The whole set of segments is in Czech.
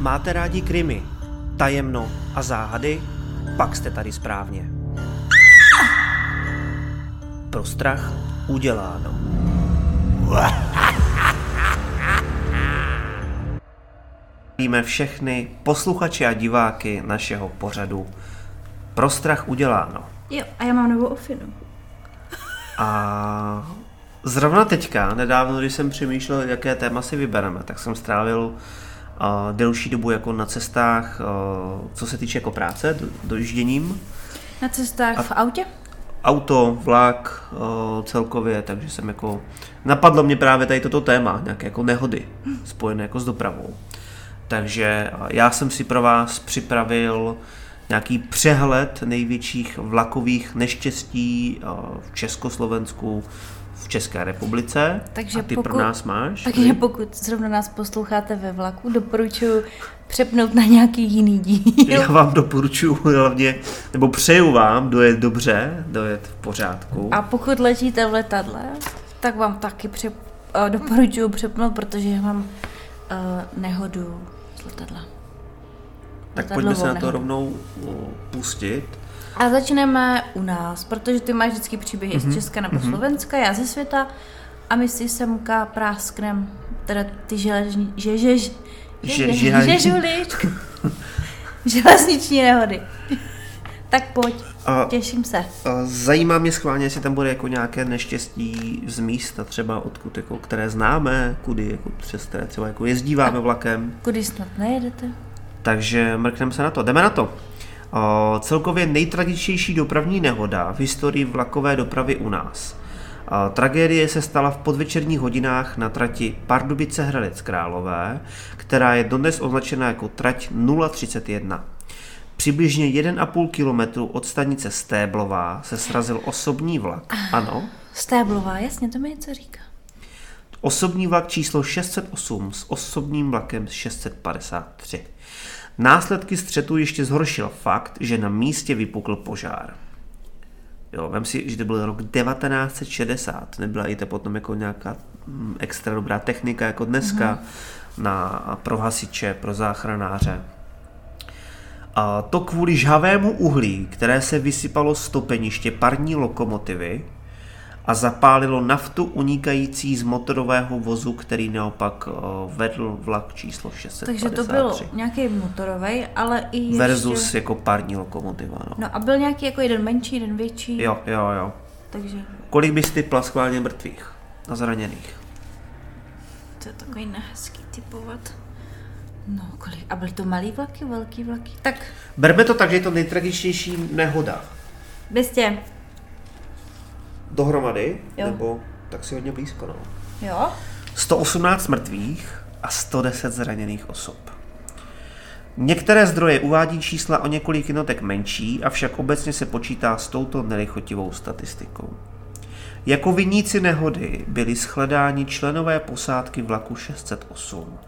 Máte rádi krimi, tajemno a záhady? Pak jste tady správně. Pro strach uděláno. Víme všechny posluchače a diváky našeho pořadu Pro strach uděláno. Jo, a já mám novou ofinu. A zrovna teďka, nedávno, když jsem přemýšlel, jaké téma si vybereme, tak jsem strávil delší dobu jako na cestách, uh, co se týče jako práce, do, dojížděním. Na cestách a... v autě? Auto, vlak, uh, celkově, takže jsem jako, napadlo mě právě tady toto téma, nějaké jako nehody spojené jako s dopravou. Takže já jsem si pro vás připravil nějaký přehled největších vlakových neštěstí v Československu, České republice. Takže a ty pokud, pro nás máš? Takže pokud zrovna nás posloucháte ve vlaku, doporučuji přepnout na nějaký jiný díl. Já vám doporučuji hlavně, nebo přeju vám dojet dobře, dojet v pořádku. A pokud letíte v letadle, tak vám taky přep, uh, doporučuji přepnout, protože mám uh, nehodu z letadla. Tak pojďme se na to rovnou pustit. A začneme u nás, protože ty máš vždycky příběhy mm-hmm. z mhm. Česka nebo mm-hmm. Slovenska, já ze světa a my si semka prásknem teda ty železní, že, že, že, že, že, že, železniční nehody. tak pojď, a, těším se. A zajímá mě schválně, jestli tam bude jako nějaké neštěstí z místa třeba odkud, jako, které známe, kudy, jako přes které třeba jako jezdíváme a vlakem. Kudy snad nejedete? Takže mrkneme se na to. Jdeme na to. Celkově nejtragičtější dopravní nehoda v historii vlakové dopravy u nás. Tragédie se stala v podvečerních hodinách na trati Pardubice Hradec Králové, která je dodnes označena jako trať 031. Přibližně 1,5 kilometru od stanice Stéblová se srazil osobní vlak. Ano? Stéblová, jasně, to mi něco říká. Osobní vlak číslo 608 s osobním vlakem 653. Následky střetu ještě zhoršil fakt, že na místě vypukl požár. Jo, vem si, že to byl rok 1960, nebyla i to potom jako nějaká mm, extra dobrá technika jako dneska mm-hmm. na, pro hasiče, pro záchranáře. A to kvůli žhavému uhlí, které se vysypalo z topeniště parní lokomotivy, a zapálilo naftu unikající z motorového vozu, který naopak eh, vedl vlak číslo 653. Takže to byl nějaký motorový, ale i ještě... Versus jako pární lokomotiva. No. no a byl nějaký jako jeden menší, jeden větší. Jo, jo, jo. Takže... Kolik bys ty schválně mrtvých a zraněných? To je takový nehezký typovat. No, kolik? A byly to malý vlaky, velký vlaky? Tak. Berme to tak, že je to nejtragičtější nehoda. Bystě dohromady, jo. nebo tak si hodně blízko, no. Jo. 118 mrtvých a 110 zraněných osob. Některé zdroje uvádí čísla o několik jednotek menší, avšak obecně se počítá s touto nelichotivou statistikou. Jako viníci nehody byli shledáni členové posádky vlaku 608.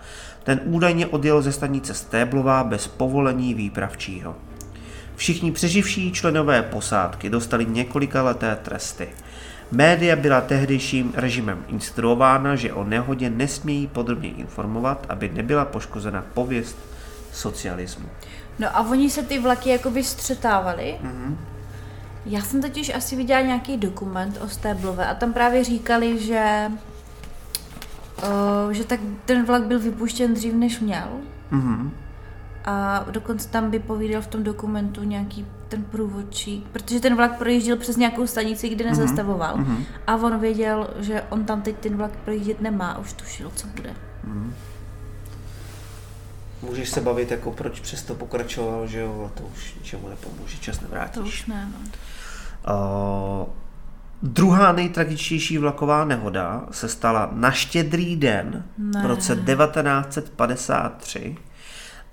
Ten údajně odjel ze stanice Stéblová bez povolení výpravčího. Všichni přeživší členové posádky dostali několika leté tresty – Média byla tehdejším režimem instruována, že o nehodě nesmějí podrobně informovat, aby nebyla poškozena pověst socialismu. No a oni se ty vlaky jakoby střetávali. Mm-hmm. Já jsem totiž asi viděla nějaký dokument o Stéblové a tam právě říkali, že uh, že tak ten vlak byl vypuštěn dřív, než měl. Mm-hmm. A dokonce tam vypovídal v tom dokumentu nějaký ten průvodčík, protože ten vlak projížděl přes nějakou stanici, kde mhm, nezastavoval. Mm-hmm. A on věděl, že on tam teď ten vlak projíždět nemá, už tušil, co bude. Mm. Můžeš se bavit, jako proč přesto pokračoval, že jo, a to už ničemu nepomůže, čas nevrátíš. To už ne, no. Uh, druhá nejtragičtější vlaková nehoda se stala na štědrý den ne. v roce 1953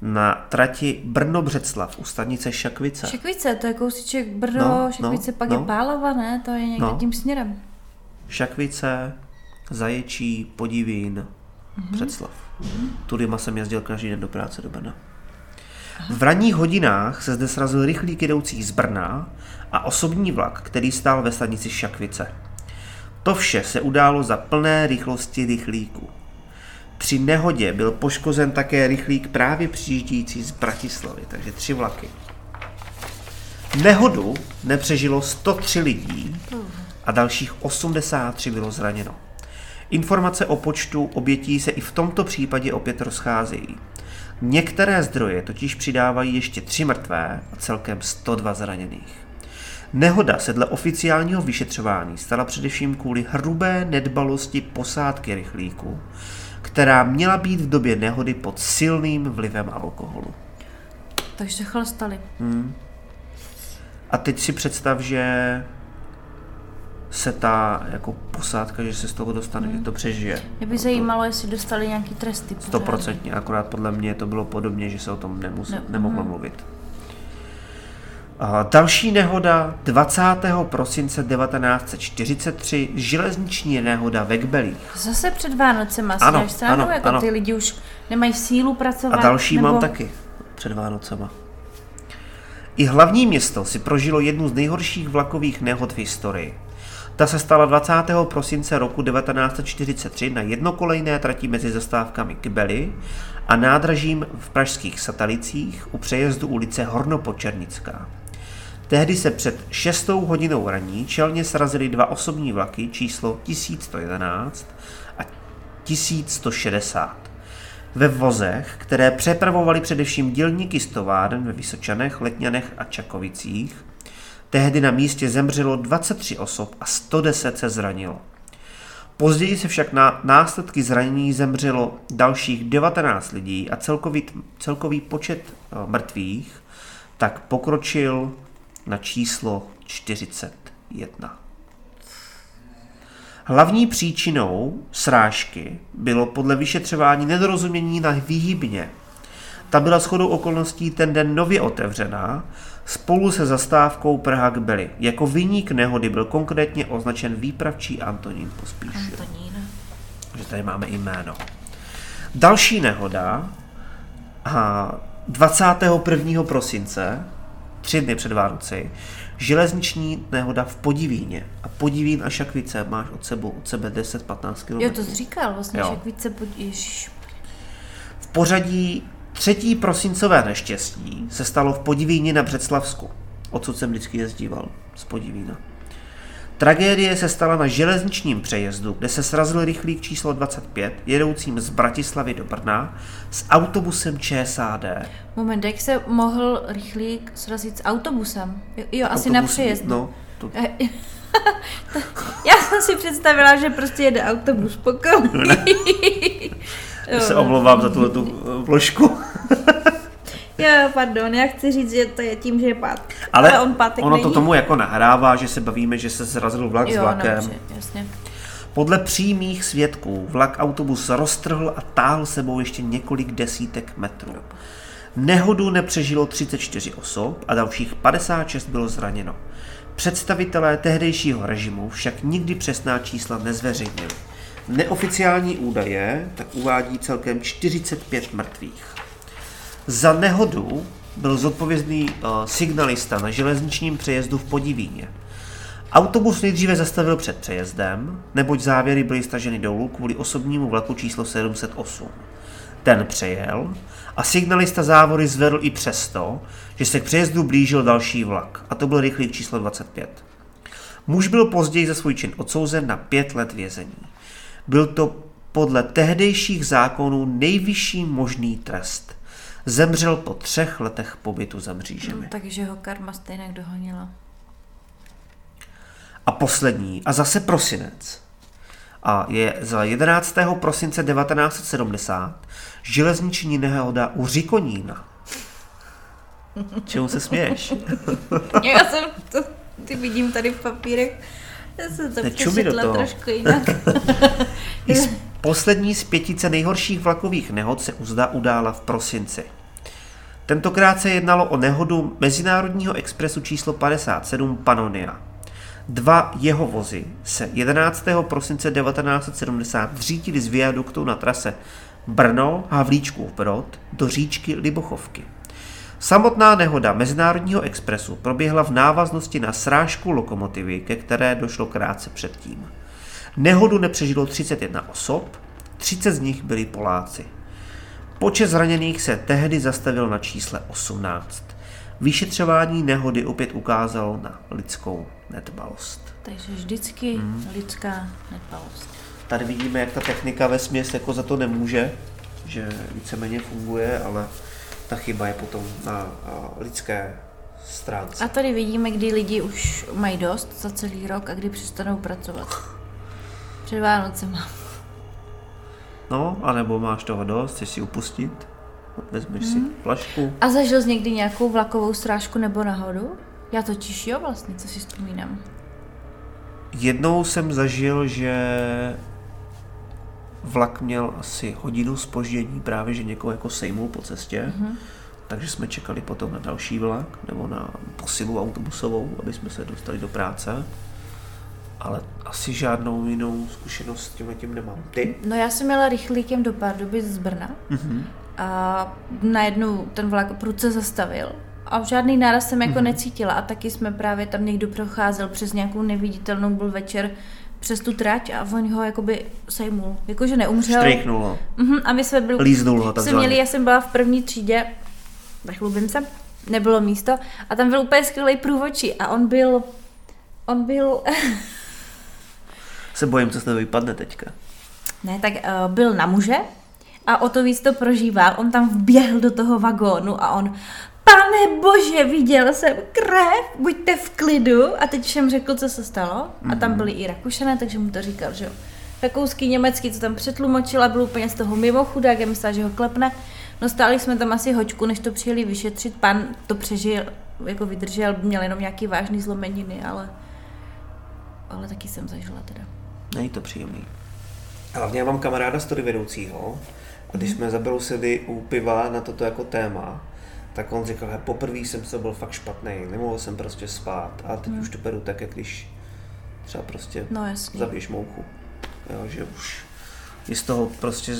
na trati Brno-Břeclav u stanice Šakvice. Šakvice, to je kousíček Brno, no, Šakvice, no, pak no. je Pálava, ne? To je někde no. tím směrem. Šakvice, Zaječí, Podivín, mm-hmm. Břeclav. Mm-hmm. Tudýma jsem jezdil každý den do práce do Brna. V ranních hodinách se zde srazil rychlík jedoucí z Brna a osobní vlak, který stál ve stanici Šakvice. To vše se událo za plné rychlosti rychlíku. Při nehodě byl poškozen také rychlík právě přijíždějící z Bratislavy, takže tři vlaky. Nehodu nepřežilo 103 lidí a dalších 83 bylo zraněno. Informace o počtu obětí se i v tomto případě opět rozcházejí. Některé zdroje totiž přidávají ještě tři mrtvé a celkem 102 zraněných. Nehoda se dle oficiálního vyšetřování stala především kvůli hrubé nedbalosti posádky rychlíku, která měla být v době nehody pod silným vlivem alkoholu. Takže se chlastali. Hmm. A teď si představ, že se ta jako posádka, že se z toho dostane, hmm. že to přežije. Mě by zajímalo, jestli dostali nějaký tresty. Stoprocentně, akorát podle mě to bylo podobně, že se o tom nemus- ne, nemohlo hmm. mluvit. Další nehoda 20. prosince 1943, železniční nehoda ve Gbelích. Zase před Vánocema si ano, stranu, ano, jako ano. ty lidi už nemají sílu pracovat. A další nebo... mám taky před Vánocema. I hlavní město si prožilo jednu z nejhorších vlakových nehod v historii. Ta se stala 20. prosince roku 1943 na jednokolejné trati mezi zastávkami Kbely a nádražím v pražských Satalicích u přejezdu ulice Hornopočernická. Tehdy se před 6 hodinou raní čelně srazily dva osobní vlaky číslo 1111 a 1160. Ve vozech, které přepravovaly především dělníky z továren ve Vysočanech, Letňanech a Čakovicích, tehdy na místě zemřelo 23 osob a 110 se zranilo. Později se však na následky zranění zemřelo dalších 19 lidí a celkový, celkový počet eh, mrtvých tak pokročil na číslo 41. Hlavní příčinou srážky bylo podle vyšetřování nedorozumění na výhybně. Ta byla shodou okolností ten den nově otevřená spolu se zastávkou Praha Kbely. Jako vyník nehody byl konkrétně označen výpravčí Antonín Pospíšil. Antonín. Že tady máme jméno. Další nehoda 21. prosince tři dny před Vánoci, železniční nehoda v Podivíně. A Podivín a Šakvice máš od, sebe, od sebe 10-15 km. Jo, to jsi říkal, vlastně jo. Šakvice Podivíš. V pořadí třetí prosincové neštěstí se stalo v Podivíně na Břeclavsku. Odsud jsem vždycky jezdíval z Podivína. Tragédie se stala na železničním přejezdu, kde se srazil rychlík číslo 25, jedoucím z Bratislavy do Brna, s autobusem ČSAD. Moment, jak se mohl rychlík srazit s autobusem? Jo, jo asi na přejezdu. No, to... Já jsem si představila, že prostě jede autobus po Já se omlouvám za tuhle tu vložku. Pardon, já chci říct, že to je tím, že je pát. Ale, Ale on pátek ono není. to tomu jako nahrává, že se bavíme, že se zrazil vlak jo, s vlakem. Dobře, jasně. Podle přímých svědků vlak autobus roztrhl a táhl sebou ještě několik desítek metrů. Nehodu nepřežilo 34 osob a dalších 56 bylo zraněno. Představitelé tehdejšího režimu však nikdy přesná čísla nezveřejnili. Neoficiální údaje tak uvádí celkem 45 mrtvých. Za nehodu byl zodpovědný uh, signalista na železničním přejezdu v Podivíně. Autobus nejdříve zastavil před přejezdem, neboť závěry byly staženy dolů kvůli osobnímu vlaku číslo 708. Ten přejel a signalista závory zvedl i přesto, že se k přejezdu blížil další vlak, a to byl rychlík číslo 25. Muž byl později za svůj čin odsouzen na pět let vězení. Byl to podle tehdejších zákonů nejvyšší možný trest. Zemřel po třech letech pobytu za mřížemi. No, takže ho karma stejně dohonila. A poslední, a zase prosinec, a je za 11. prosince 1970 železniční nehoda u Řikonína. Čemu se směješ? Já jsem to, ty vidím tady v papírech. Já jsem to přečetla trošku jinak. Poslední z pětice nejhorších vlakových nehod se uzda udála v prosinci. Tentokrát se jednalo o nehodu Mezinárodního expresu číslo 57 Panonia. Dva jeho vozy se 11. prosince 1970 řítili z viaduktu na trase Brno Havlíčkův Brod do říčky Libochovky. Samotná nehoda Mezinárodního expresu proběhla v návaznosti na srážku lokomotivy, ke které došlo krátce předtím. Nehodu nepřežilo 31 osob 30 z nich byli Poláci. Počet zraněných se tehdy zastavil na čísle 18. Vyšetřování nehody opět ukázalo na lidskou nedbalost. Takže vždycky hmm. lidská nedbalost. Tady vidíme, jak ta technika ve směs jako za to nemůže, že víceméně funguje, ale ta chyba je potom na lidské stránce. A tady vidíme, kdy lidi už mají dost za celý rok a kdy přestanou pracovat. Před Vánocema. No, anebo máš toho dost, chceš si upustit, vezmeš hmm. si flašku. A zažil jsi někdy nějakou vlakovou srážku nebo nahodu? Já totiž jo vlastně, co si vzpomínám. Jednou jsem zažil, že vlak měl asi hodinu spoždění, právě že někoho jako sejmul po cestě. Mm-hmm. Takže jsme čekali potom na další vlak nebo na posilu autobusovou, aby jsme se dostali do práce. Ale asi žádnou jinou zkušenost s tím tím nemám. Ty? No já jsem měla rychlíkem do Pardubic z Brna mm-hmm. a najednou ten vlak prudce zastavil a žádný náraz jsem jako mm-hmm. necítila a taky jsme právě tam někdo procházel přes nějakou neviditelnou, byl večer přes tu trať a on ho jakoby sejmul. Jakože neumřel. Ho. Uh-huh, a my jsme byli... Líznul ho jsme měli, já jsem byla v první třídě, nechlubím se, nebylo místo a tam byl úplně skvělý průvočí a on byl, on byl... se bojím, co z toho vypadne teďka. Ne, tak uh, byl na muže a o to víc to prožíval. On tam vběhl do toho vagónu a on pane bože, viděl jsem krev, buďte v klidu. A teď všem řekl, co se stalo. A tam mhm. byli i Rakušané, takže mu to říkal, že jo. Rakouský, německý, co tam přetlumočil a byl úplně z toho mimo chudák, já myslela, že ho klepne. No stáli jsme tam asi hoďku, než to přijeli vyšetřit. Pan to přežil, jako vydržel, měl jenom nějaký vážný zlomeniny, ale, ale taky jsem zažila teda. Není to příjemný. Hlavně já mám kamaráda story vedoucího a když mm. jsme zabrousili u piva na toto jako téma, tak on říkal, že poprvé jsem to byl fakt špatný, nemohl jsem prostě spát a teď hmm. už to beru tak, jak když třeba prostě no, zabiješ mouchu. Jo, že už je z toho prostě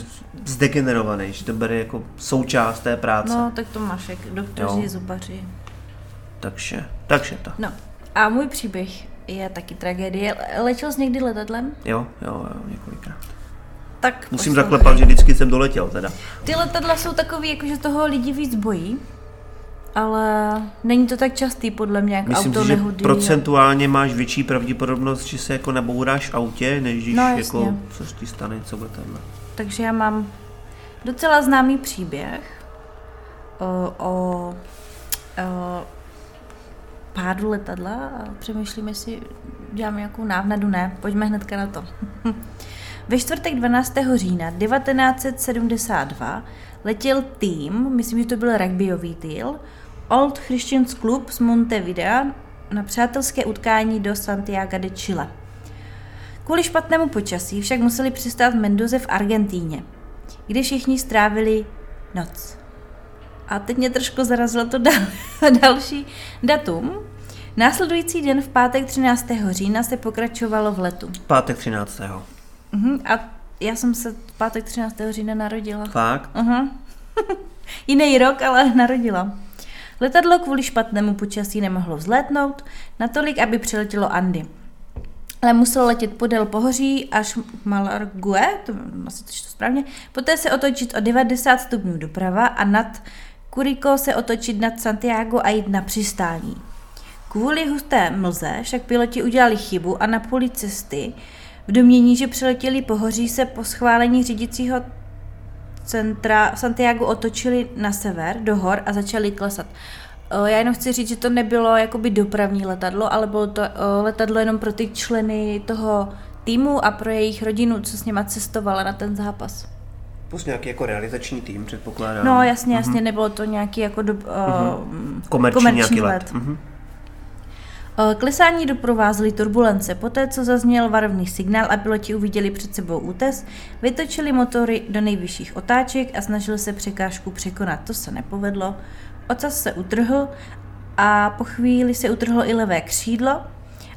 zdegenerovaný, že to bere jako součást té práce. No, tak to máš jak doktoři, zubaři. Takže, takže to. No, a můj příběh je taky tragédie. Letěl jsi někdy letadlem? Jo, jo, jo, několikrát. Tak Musím poslouchej. zaklepat, že vždycky jsem doletěl teda. Ty letadla jsou takový, jakože toho lidi víc bojí ale není to tak častý podle mě, jak Myslím auto si, že procentuálně máš větší pravděpodobnost, že se jako nabouráš v autě, než když no, jako, co ti stane, co tenhle. Takže já mám docela známý příběh o, o, o pádu letadla a přemýšlíme si, děláme nějakou návnadu, ne, pojďme hnedka na to. Ve čtvrtek 12. října 1972 letěl tým, myslím, že to byl rugbyový tým, Old Christians Club z Montevidea na přátelské utkání do Santiago de Chile. Kvůli špatnému počasí však museli přistát v Mendoze v Argentíně, kde všichni strávili noc. A teď mě trošku zarazilo to dal, další datum. Následující den v pátek 13. října se pokračovalo v letu. Pátek 13. Uh-huh. A já jsem se v pátek 13. října narodila. Fakt? Uh-huh. Jiný rok, ale narodila. Letadlo kvůli špatnému počasí nemohlo vzlétnout, natolik, aby přiletělo Andy. Ale muselo letět podél pohoří až Malargue, to asi to správně, poté se otočit o 90 stupňů doprava a nad Curicó se otočit nad Santiago a jít na přistání. Kvůli husté mlze však piloti udělali chybu a na půli cesty v domění, že přiletěli pohoří se po schválení řídícího centra Santiago otočili na sever, do hor a začali klesat. Já jenom chci říct, že to nebylo jakoby dopravní letadlo, ale bylo to letadlo jenom pro ty členy toho týmu a pro jejich rodinu, co s nima cestovala na ten zápas. Plus nějaký jako realizační tým, předpokládám. No jasně, jasně, uh-huh. nebylo to nějaký jako do, uh, uh-huh. komerční, komerční let. let. Uh-huh. Klesání doprovázely turbulence. Poté, co zazněl varovný signál a piloti uviděli před sebou útes, vytočili motory do nejvyšších otáček a snažili se překážku překonat. To se nepovedlo. Ocas se utrhl a po chvíli se utrhlo i levé křídlo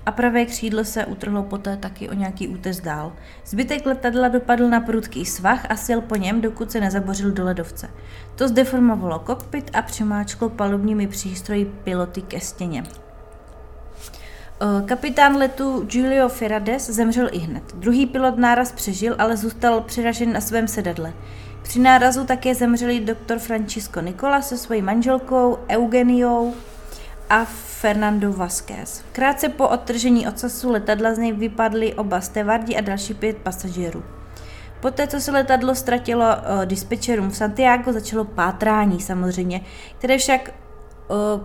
a pravé křídlo se utrhlo poté taky o nějaký útes dál. Zbytek letadla dopadl na prudký svah a sil po něm, dokud se nezabořil do ledovce. To zdeformovalo kokpit a přimáčklo palubními přístroji piloty ke stěně. Kapitán letu Giulio Ferrades zemřel i hned. Druhý pilot náraz přežil, ale zůstal přiražen na svém sedadle. Při nárazu také zemřeli doktor Francisco Nicola se svojí manželkou Eugeniou a Fernando Vázquez. Krátce po odtržení ocasu letadla z něj vypadli oba stevardi a další pět pasažérů. Poté, co se letadlo ztratilo uh, dispečerům v Santiago, začalo pátrání samozřejmě, které však,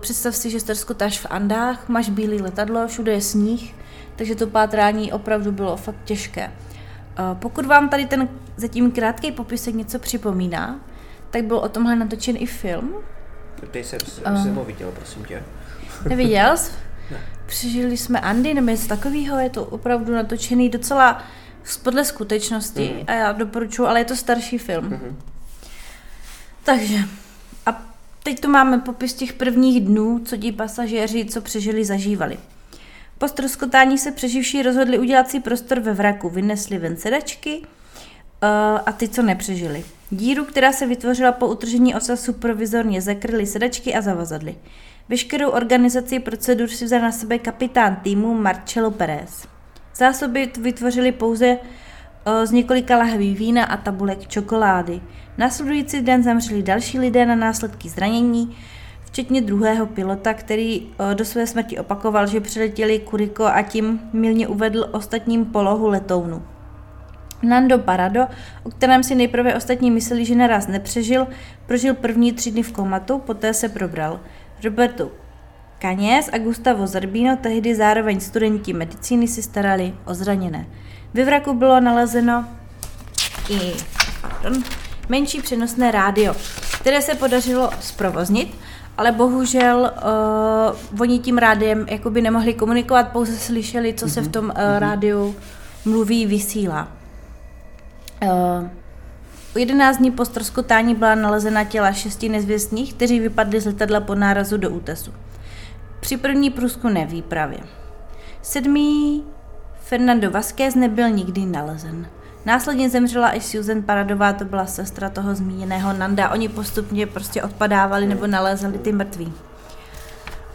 představ si, že jste v Andách, máš bílé letadlo, všude je sníh, takže to pátrání opravdu bylo fakt těžké. Pokud vám tady ten zatím krátký popisek něco připomíná, tak byl o tomhle natočen i film. Ty jsem, uh, jsem ho viděl, prosím tě. Neviděl jsi? Ne. Přežili jsme Andy nebo něco takového, je to opravdu natočený docela podle skutečnosti mm. a já doporučuji, ale je to starší film. Mm-hmm. Takže teď tu máme popis těch prvních dnů, co ti pasažéři, co přežili, zažívali. Po stroskotání se přeživší rozhodli udělat si prostor ve vraku, vynesli ven sedačky uh, a ty, co nepřežili. Díru, která se vytvořila po utržení osasu, provizorně zakryli sedačky a zavazadly. Veškerou organizaci procedur si vzal na sebe kapitán týmu Marcelo Pérez. Zásoby vytvořili pouze z několika lahví vína a tabulek čokolády. Následující den zemřeli další lidé na následky zranění, včetně druhého pilota, který do své smrti opakoval, že přiletěli Kuriko a tím milně uvedl ostatním polohu letounu. Nando Parado, o kterém si nejprve ostatní mysleli, že naraz nepřežil, prožil první tři dny v komatu, poté se probral. Roberto Kaněz a Gustavo Zerbino, tehdy zároveň studenti medicíny, si starali o zraněné. Ve vraku bylo nalezeno i pardon, menší přenosné rádio, které se podařilo zprovoznit, ale bohužel uh, oni tím rádiem jakoby nemohli komunikovat, pouze slyšeli, co se v tom uh, rádiu mluví, vysílá. Uh, 11 dní po stroskotání byla nalezena těla šesti nezvěstných, kteří vypadli z letadla po nárazu do útesu. Při první průzkumné výpravě. Sedmý Fernando Vázquez nebyl nikdy nalezen. Následně zemřela i Susan Paradová, to byla sestra toho zmíněného Nanda. Oni postupně prostě odpadávali nebo nalézali ty mrtví.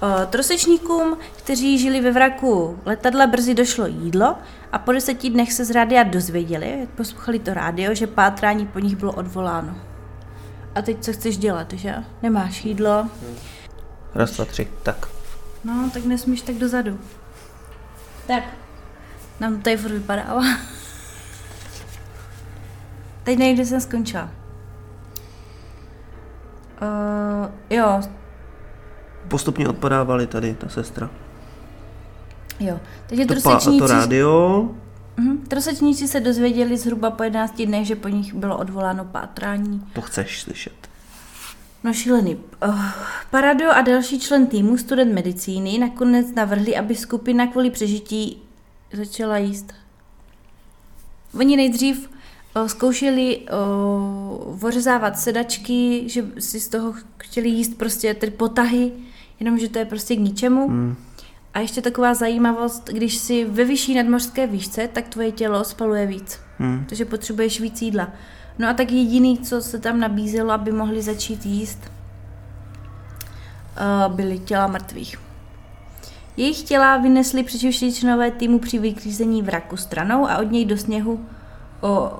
O, trosečníkům, kteří žili ve vraku letadla, brzy došlo jídlo a po deseti dnech se z rádia dozvěděli, jak poslouchali to rádio, že pátrání po nich bylo odvoláno. A teď co chceš dělat, že? Nemáš jídlo. Raz, dva, tři, tak. No, tak nesmíš tak dozadu. Tak, nám to tady furt vypadává. Teď nejde jsem skončila. Uh, jo. Postupně odpadávali tady ta sestra. Jo. Takže to, pa, to rádio. Mhm. Trosečníci se dozvěděli zhruba po 11 dnech, že po nich bylo odvoláno pátrání. To chceš slyšet. No šílený. Uh, Parado a další člen týmu, student medicíny, nakonec navrhli, aby skupina kvůli přežití začala jíst. Oni nejdřív zkoušeli uh, ořezávat sedačky, že si z toho chtěli jíst prostě ty potahy, jenomže to je prostě k ničemu. Hmm. A ještě taková zajímavost, když si ve vyšší nadmořské výšce, tak tvoje tělo spaluje víc. Hmm. Takže potřebuješ víc jídla. No a tak jediný, co se tam nabízelo, aby mohli začít jíst, eh, byly těla mrtvých. Jejich těla vynesli přeživší členové týmu při vyklízení vraku stranou a od něj do sněhu,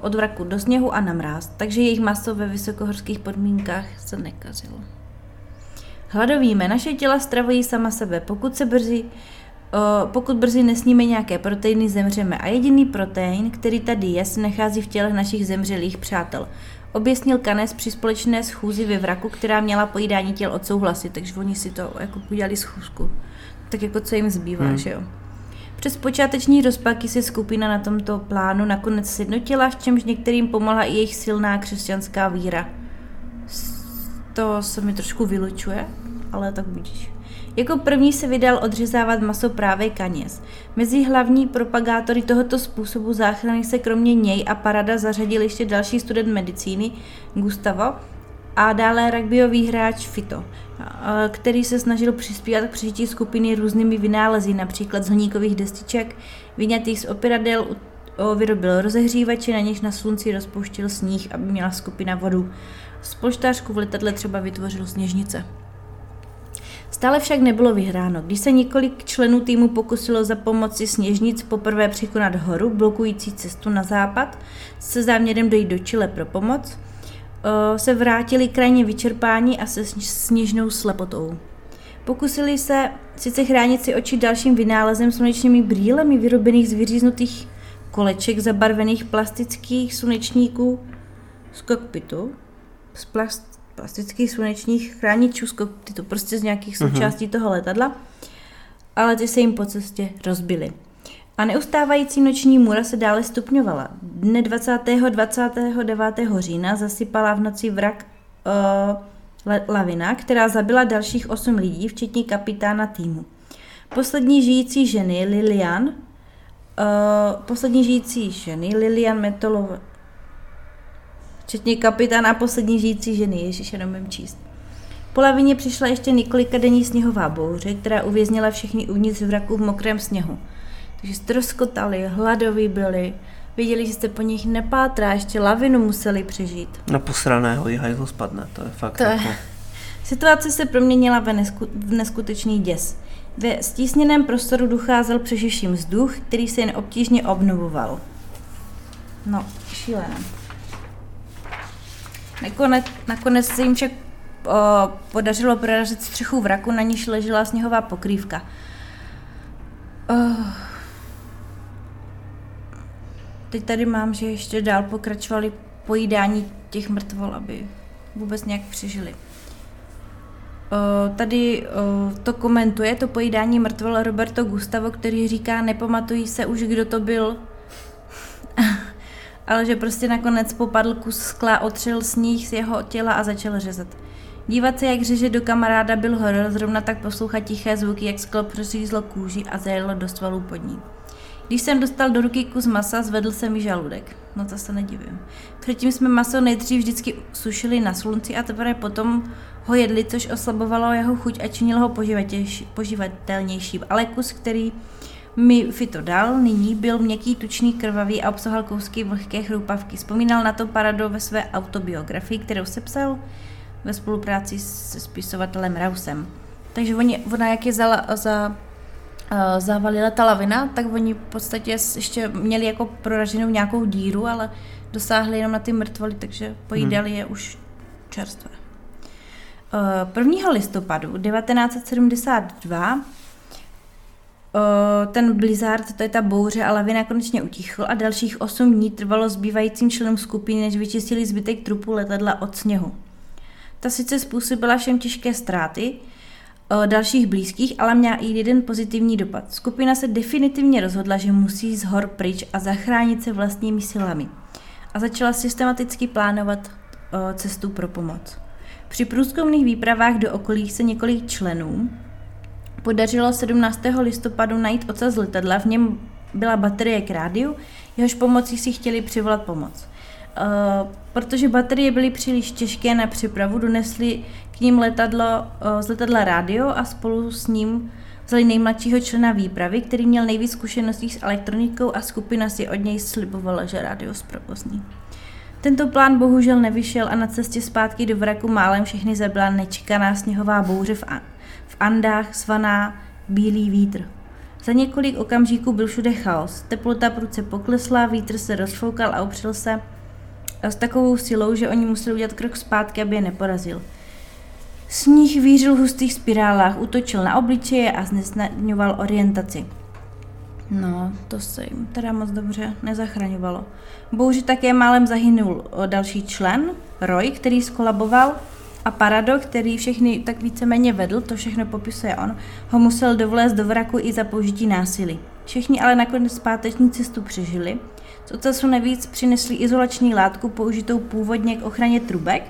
od vraku do sněhu a na mráz, takže jejich maso ve vysokohorských podmínkách se nekazilo. Hladovíme, naše těla stravují sama sebe, pokud se brzy pokud brzy nesníme nějaké proteiny, zemřeme. A jediný protein, který tady je, se nachází v tělech našich zemřelých přátel. Objasnil Kanes při společné schůzi ve vraku, která měla pojídání těl odsouhlasit, takže oni si to jako udělali schůzku. Tak jako co jim zbývá, hmm. že jo. Přes počáteční rozpaky se skupina na tomto plánu nakonec sjednotila, v čemž některým pomohla i jejich silná křesťanská víra. To se mi trošku vylučuje, ale tak budíš. Jako první se vydal odřezávat maso právě Kaněz. Mezi hlavní propagátory tohoto způsobu záchrany se kromě něj a Parada zařadil ještě další student medicíny, Gustavo, a dále rugbyový hráč Fito, který se snažil přispívat k přežití skupiny různými vynálezy, například z hliníkových destiček, vyňatých z operadel, vyrobil rozehřívače, na něž na slunci rozpouštěl sníh, aby měla skupina vodu. Z polštářku v letadle třeba vytvořil sněžnice. Stále však nebylo vyhráno. Když se několik členů týmu pokusilo za pomoci sněžnic poprvé překonat horu, blokující cestu na západ, se záměrem dojít do Chile pro pomoc, se vrátili krajně vyčerpání a se sněžnou slepotou. Pokusili se sice chránit si oči dalším vynálezem slunečními brýlemi vyrobených z vyříznutých koleček zabarvených plastických slunečníků z kokpitu, z plast, plastických slunečních chráničů z kokpitu, prostě z nějakých mhm. součástí uh-huh. toho letadla, ale ty se jim po cestě rozbily. A neustávající noční můra se dále stupňovala. Dne 20. 29. října zasypala v noci vrak uh, lavina, která zabila dalších 8 lidí, včetně kapitána týmu. Poslední žijící ženy Lilian, uh, poslední žijící ženy Lilian Metolova, včetně kapitána a poslední žijící ženy, ježiš, jenom číst. Po lavině přišla ještě několika denní sněhová bouře, která uvěznila všechny uvnitř vraku v mokrém sněhu. Takže stroskotali, hladoví byli, viděli, že jste po nich nepátrá, ještě lavinu museli přežít. Na posraného jí hajzl spadne, to je fakt to jako... Je... Situace se proměnila ve nesku... v neskutečný děs. Ve stísněném prostoru docházel přežiším vzduch, který se jen obtížně obnovoval. No, šílené. Nakonec, nakonec se jim však o, podařilo prorazit střechu vraku, na níž ležela sněhová pokrývka. O, teď tady mám, že ještě dál pokračovali pojídání těch mrtvol, aby vůbec nějak přežili. O, tady o, to komentuje, to pojídání mrtvol Roberto Gustavo, který říká, nepamatují se už, kdo to byl ale že prostě nakonec popadl kus skla, otřel sníh z jeho těla a začal řezat. Dívat se, jak řeže do kamaráda byl horor, zrovna tak poslouchat tiché zvuky, jak sklo prořízlo kůži a zajelo do svalů pod ní. Když jsem dostal do ruky kus masa, zvedl se mi žaludek. No to se nedivím. Předtím jsme maso nejdřív vždycky sušili na slunci a teprve potom ho jedli, což oslabovalo jeho chuť a činilo ho poživatelnějším. Ale kus, který mi Fito dal, nyní byl měkký, tučný, krvavý a obsahoval kousky vlhké chrupavky. Vzpomínal na to Parado ve své autobiografii, kterou sepsal ve spolupráci se spisovatelem Rausem. Takže oni, ona jak je za, za zavalila ta lavina, tak oni v podstatě ještě měli jako proraženou nějakou díru, ale dosáhli jenom na ty mrtvoly, takže pojídali hmm. je už čerstvé. Uh, 1. listopadu 1972 ten blizzard, to je ta bouře a lavina konečně utichl a dalších 8 dní trvalo zbývajícím členům skupiny, než vyčistili zbytek trupu letadla od sněhu. Ta sice způsobila všem těžké ztráty, dalších blízkých, ale měla i jeden pozitivní dopad. Skupina se definitivně rozhodla, že musí z hor pryč a zachránit se vlastními silami. A začala systematicky plánovat cestu pro pomoc. Při průzkumných výpravách do okolí se několik členů, podařilo 17. listopadu najít ocas letadla, v něm byla baterie k rádiu, jehož pomocí si chtěli přivolat pomoc. Uh, protože baterie byly příliš těžké na přepravu, donesli k ním letadlo, uh, z letadla rádio a spolu s ním vzali nejmladšího člena výpravy, který měl nejvíc zkušeností s elektronikou a skupina si od něj slibovala, že rádio zprovozní. Tento plán bohužel nevyšel a na cestě zpátky do vraku málem všechny zabila nečekaná sněhová bouře v v Andách svaná bílý vítr. Za několik okamžiků byl všude chaos. Teplota prudce poklesla, vítr se rozfoukal a opřel se s takovou silou, že oni museli udělat krok zpátky, aby je neporazil. Sníh vířil v hustých spirálách, útočil na obličeje a znesnadňoval orientaci. No, to se jim teda moc dobře nezachraňovalo. Bouři také málem zahynul další člen, Roy, který skolaboval a Parado, který všechny tak víceméně vedl, to všechno popisuje on, ho musel dovolézt do vraku i za použití násilí. Všichni ale nakonec zpáteční cestu přežili. Z ocasu navíc přinesli izolační látku použitou původně k ochraně trubek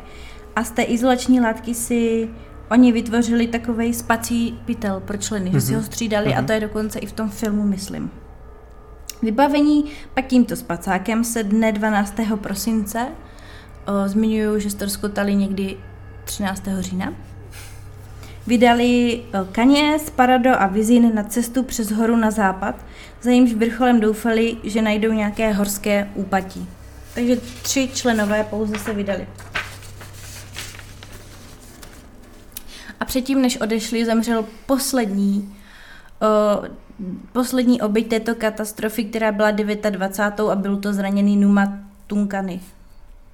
a z té izolační látky si oni vytvořili takový spací pytel pro členy, mm-hmm. že si ho mhm. střídali mm-hmm. a mhm. to je dokonce i v tom filmu, myslím. Vybavení pak tímto spacákem se dne 12. prosince zmiňují, že ztroskotali někdy 13. října. Vydali eh, Kaněz, Parado a Vizin na cestu přes horu na západ, za jímž vrcholem doufali, že najdou nějaké horské úpatí. Takže tři členové pouze se vydali. a předtím, než odešli, zemřel poslední uh, poslední oběť této katastrofy, která byla 29. a byl to zraněný Numa Tunkany.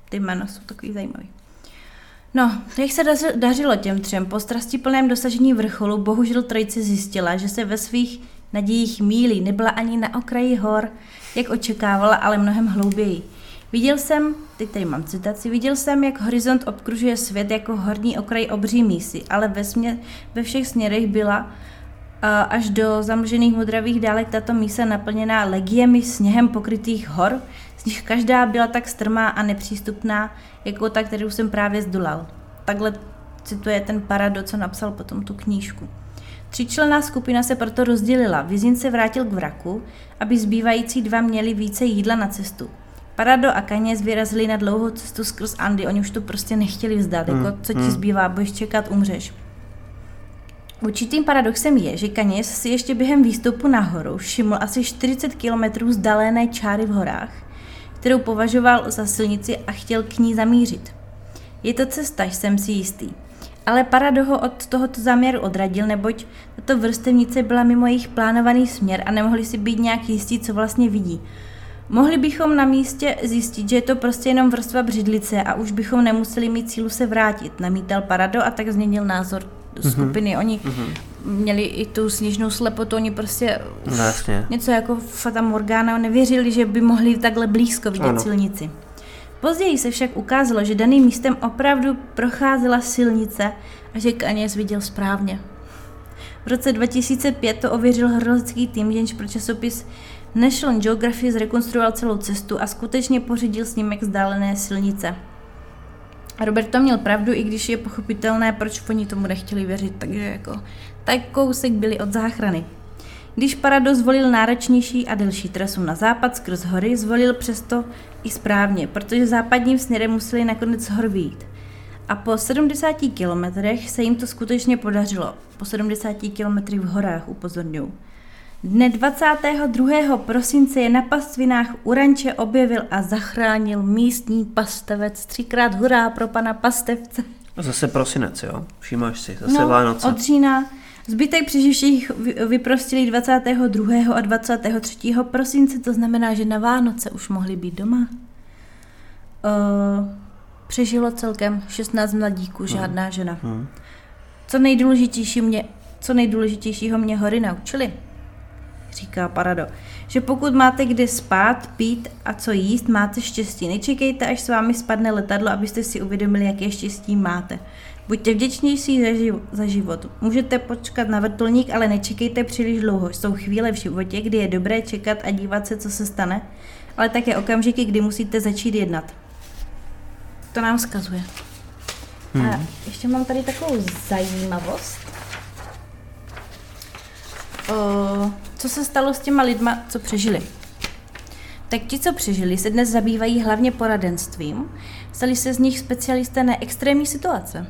Ty jména jsou takový zajímavý. No, jak se dařilo těm třem? Po plném dosažení vrcholu bohužel trojice zjistila, že se ve svých nadějích mílí. Nebyla ani na okraji hor, jak očekávala, ale mnohem hlouběji. Viděl jsem, teď tady mám citaci, viděl jsem, jak horizont obkružuje svět jako horní okraj obří mísy, ale ve, směr, ve všech směrech byla uh, až do zamlžených modravých dálek tato mísa naplněná legiemi sněhem pokrytých hor, z nich každá byla tak strmá a nepřístupná, jako ta, kterou jsem právě zdolal. Takhle cituje ten Parado, co napsal potom tu knížku. Tříčlenná skupina se proto rozdělila. Vizin se vrátil k vraku, aby zbývající dva měli více jídla na cestu. Parado a Kaněz vyrazili na dlouhou cestu skrz Andy, oni už to prostě nechtěli vzdát, hmm. jako co ti hmm. zbývá, budeš čekat, umřeš. Určitým paradoxem je, že Kaněz si ještě během výstupu nahoru všiml asi 40 km vzdálené čáry v horách, kterou považoval za silnici a chtěl k ní zamířit. Je to cesta, jsem si jistý. Ale Parado ho od tohoto záměru odradil, neboť tato vrstevnice byla mimo jejich plánovaný směr a nemohli si být nějak jistí, co vlastně vidí. Mohli bychom na místě zjistit, že je to prostě jenom vrstva břidlice a už bychom nemuseli mít cílu se vrátit, namítal Parado a tak změnil názor mm-hmm. skupiny. Oni mm-hmm. měli i tu sněžnou slepotu, oni prostě Jasně. něco jako Fata Morgana nevěřili, že by mohli takhle blízko vidět ano. silnici. Později se však ukázalo, že daným místem opravdu procházela silnice a že Kaněz viděl správně. V roce 2005 to ověřil horologický tým, jenž pro časopis National Geographic zrekonstruoval celou cestu a skutečně pořídil snímek vzdálené silnice. Robert to měl pravdu, i když je pochopitelné, proč oni tomu nechtěli věřit, takže jako tak kousek byli od záchrany. Když Parado zvolil náročnější a delší trasu na západ skrz hory, zvolil přesto i správně, protože západním směrem museli nakonec hor výjít. A po 70 kilometrech se jim to skutečně podařilo. Po 70 kilometrech v horách, upozorňuji. Dne 22. prosince je na pastvinách Uranče objevil a zachránil místní pastevec. Třikrát hurá pro pana pastevce. A zase prosinec, jo? Všimáš si, zase no, Vánoce. od října. Zbytek přeživších vyprostili 22. a 23. prosince, to znamená, že na Vánoce už mohli být doma. Uh, přežilo celkem 16 mladíků, žádná hmm. žena. Hmm. Co nejdůležitější mě, co nejdůležitějšího mě hory naučili? říká Parado, že pokud máte kde spát, pít a co jíst, máte štěstí. Nečekejte, až s vámi spadne letadlo, abyste si uvědomili, jaké štěstí máte. Buďte vděčnější za, živ- za život. Můžete počkat na vrtulník, ale nečekejte příliš dlouho. Jsou chvíle v životě, kdy je dobré čekat a dívat se, co se stane, ale také okamžiky, kdy musíte začít jednat. To nám vzkazuje. Hmm. A ještě mám tady takovou zajímavost. O, co se stalo s těma lidma, co přežili? Tak ti, co přežili, se dnes zabývají hlavně poradenstvím. Stali se z nich specialisté na extrémní situace.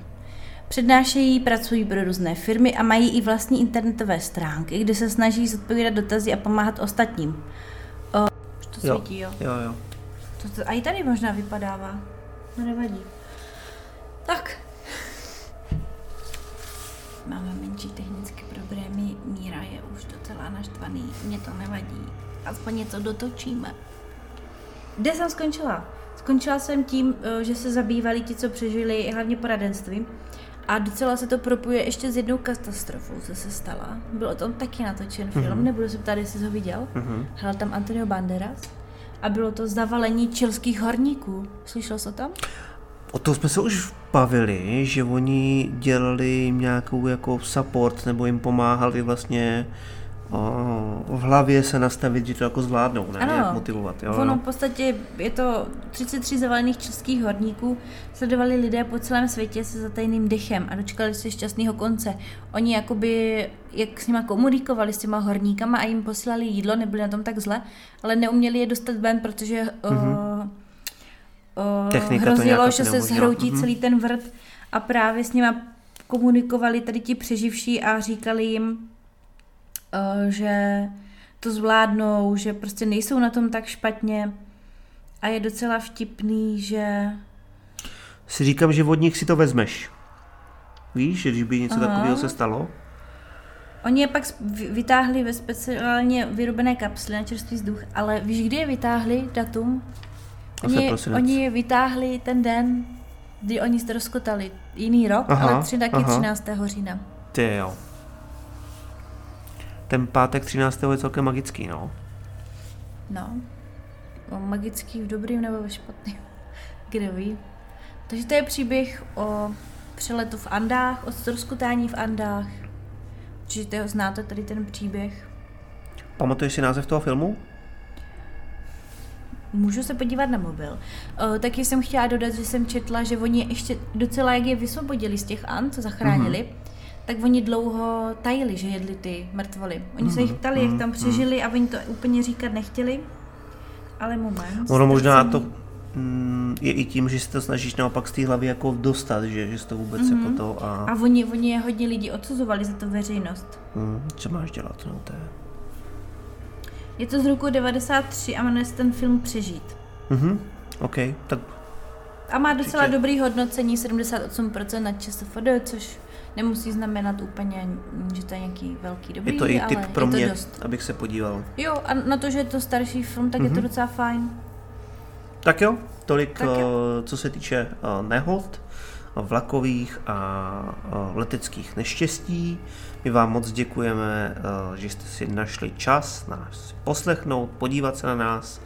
Přednášejí, pracují pro různé firmy a mají i vlastní internetové stránky, kde se snaží zodpovídat dotazy a pomáhat ostatním. O, už to jo. svítí, jo? Jo, jo. To, to, a i tady možná vypadává. No nevadí. Tak. Máme menší technické problémy, Míra je už docela naštvaný, mě to nevadí. Aspoň něco dotočíme. Kde jsem skončila? Skončila jsem tím, eh, že se zabývali ti, co přežili hlavně poradenstvím. A docela se to propuje ještě s jednou katastrofou, co se stala. Byl o tom taky natočen film, mm-hmm. nebudu se ptát, jestli jsi ho viděl. Mm-hmm. Hrál tam Antonio Banderas. A bylo to zavalení čilských horníků. Slyšel jsi o tom? O tom jsme se už bavili, že oni dělali nějakou jako support nebo jim pomáhali vlastně v hlavě se nastavit, že to jako zvládnou, ne? Ano, Jak motivovat. Jo, ono v podstatě je to 33 zavalených českých horníků, sledovali lidé po celém světě se zatajným dechem a dočkali se šťastného konce. Oni jakoby, jak s nima komunikovali s těma horníkama a jim posílali jídlo, nebyli na tom tak zle, ale neuměli je dostat ven, protože mm-hmm. uh, uh, hrozilo, že se zhroutí mm-hmm. celý ten vrt a právě s nima komunikovali tady ti přeživší a říkali jim, že to zvládnou, že prostě nejsou na tom tak špatně a je docela vtipný, že... Si říkám, že od nich si to vezmeš. Víš, že když by něco Aha. takového se stalo? Oni je pak vytáhli ve speciálně vyrobené kapsly na čerstvý vzduch, ale víš, kdy je vytáhli datum? Oni, oni je vytáhli ten den, kdy oni se rozkotali. Jiný rok, Aha, ale tři taky aha. 13. října. Ty jo. Ten pátek 13. je celkem magický, no. No. O magický v dobrým nebo ve špatným. Kde ví. Takže to je příběh o přeletu v Andách, o rozkotání v Andách. Určitě ho znáte tady ten příběh. Pamatuješ si název toho filmu? Můžu se podívat na mobil. Uh, taky jsem chtěla dodat, že jsem četla, že oni ještě docela, jak je vysvobodili z těch ant, zachránili, mm-hmm. Tak oni dlouho tajili, že jedli ty mrtvoly. Oni mm-hmm. se jich ptali, jak tam přežili a oni to úplně říkat nechtěli. Ale moment. Ono možná to mm, je i tím, že si to snažíš naopak z té hlavy jako dostat, že, že to vůbec mm-hmm. jako to a, A oni, oni je hodně lidí odsuzovali za to veřejnost. mm, co máš dělat, no to je. Je to z roku 93 a jmenuje se ten film Přežít. Mhm, OK, tak A má docela Určitě. dobrý hodnocení 78% na ČSFD, což nemusí znamenat úplně, že to je nějaký velký dobrý, je to i ale tip pro je to mě, dost. abych se podíval. Jo, a na to, že je to starší film, tak mm-hmm. je to docela fajn. Tak jo, tolik, Tak jo. eh, co se týče eh, nehod, eh, vlakových a leteckých neštěstí. My vám moc děkujeme, že jste si našli čas nás poslechnout, podívat se na nás.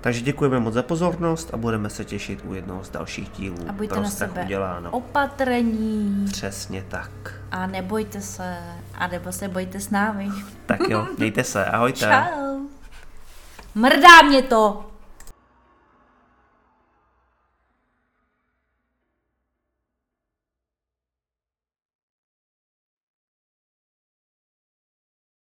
Takže děkujeme moc za pozornost a budeme se těšit u jednoho z dalších dílů. A buďte Pro na sebe uděláno. opatrní Přesně tak. a nebojte se, a nebo se bojte s námi. Tak jo, mějte se, ahojte. Čau. Mrdá mě to!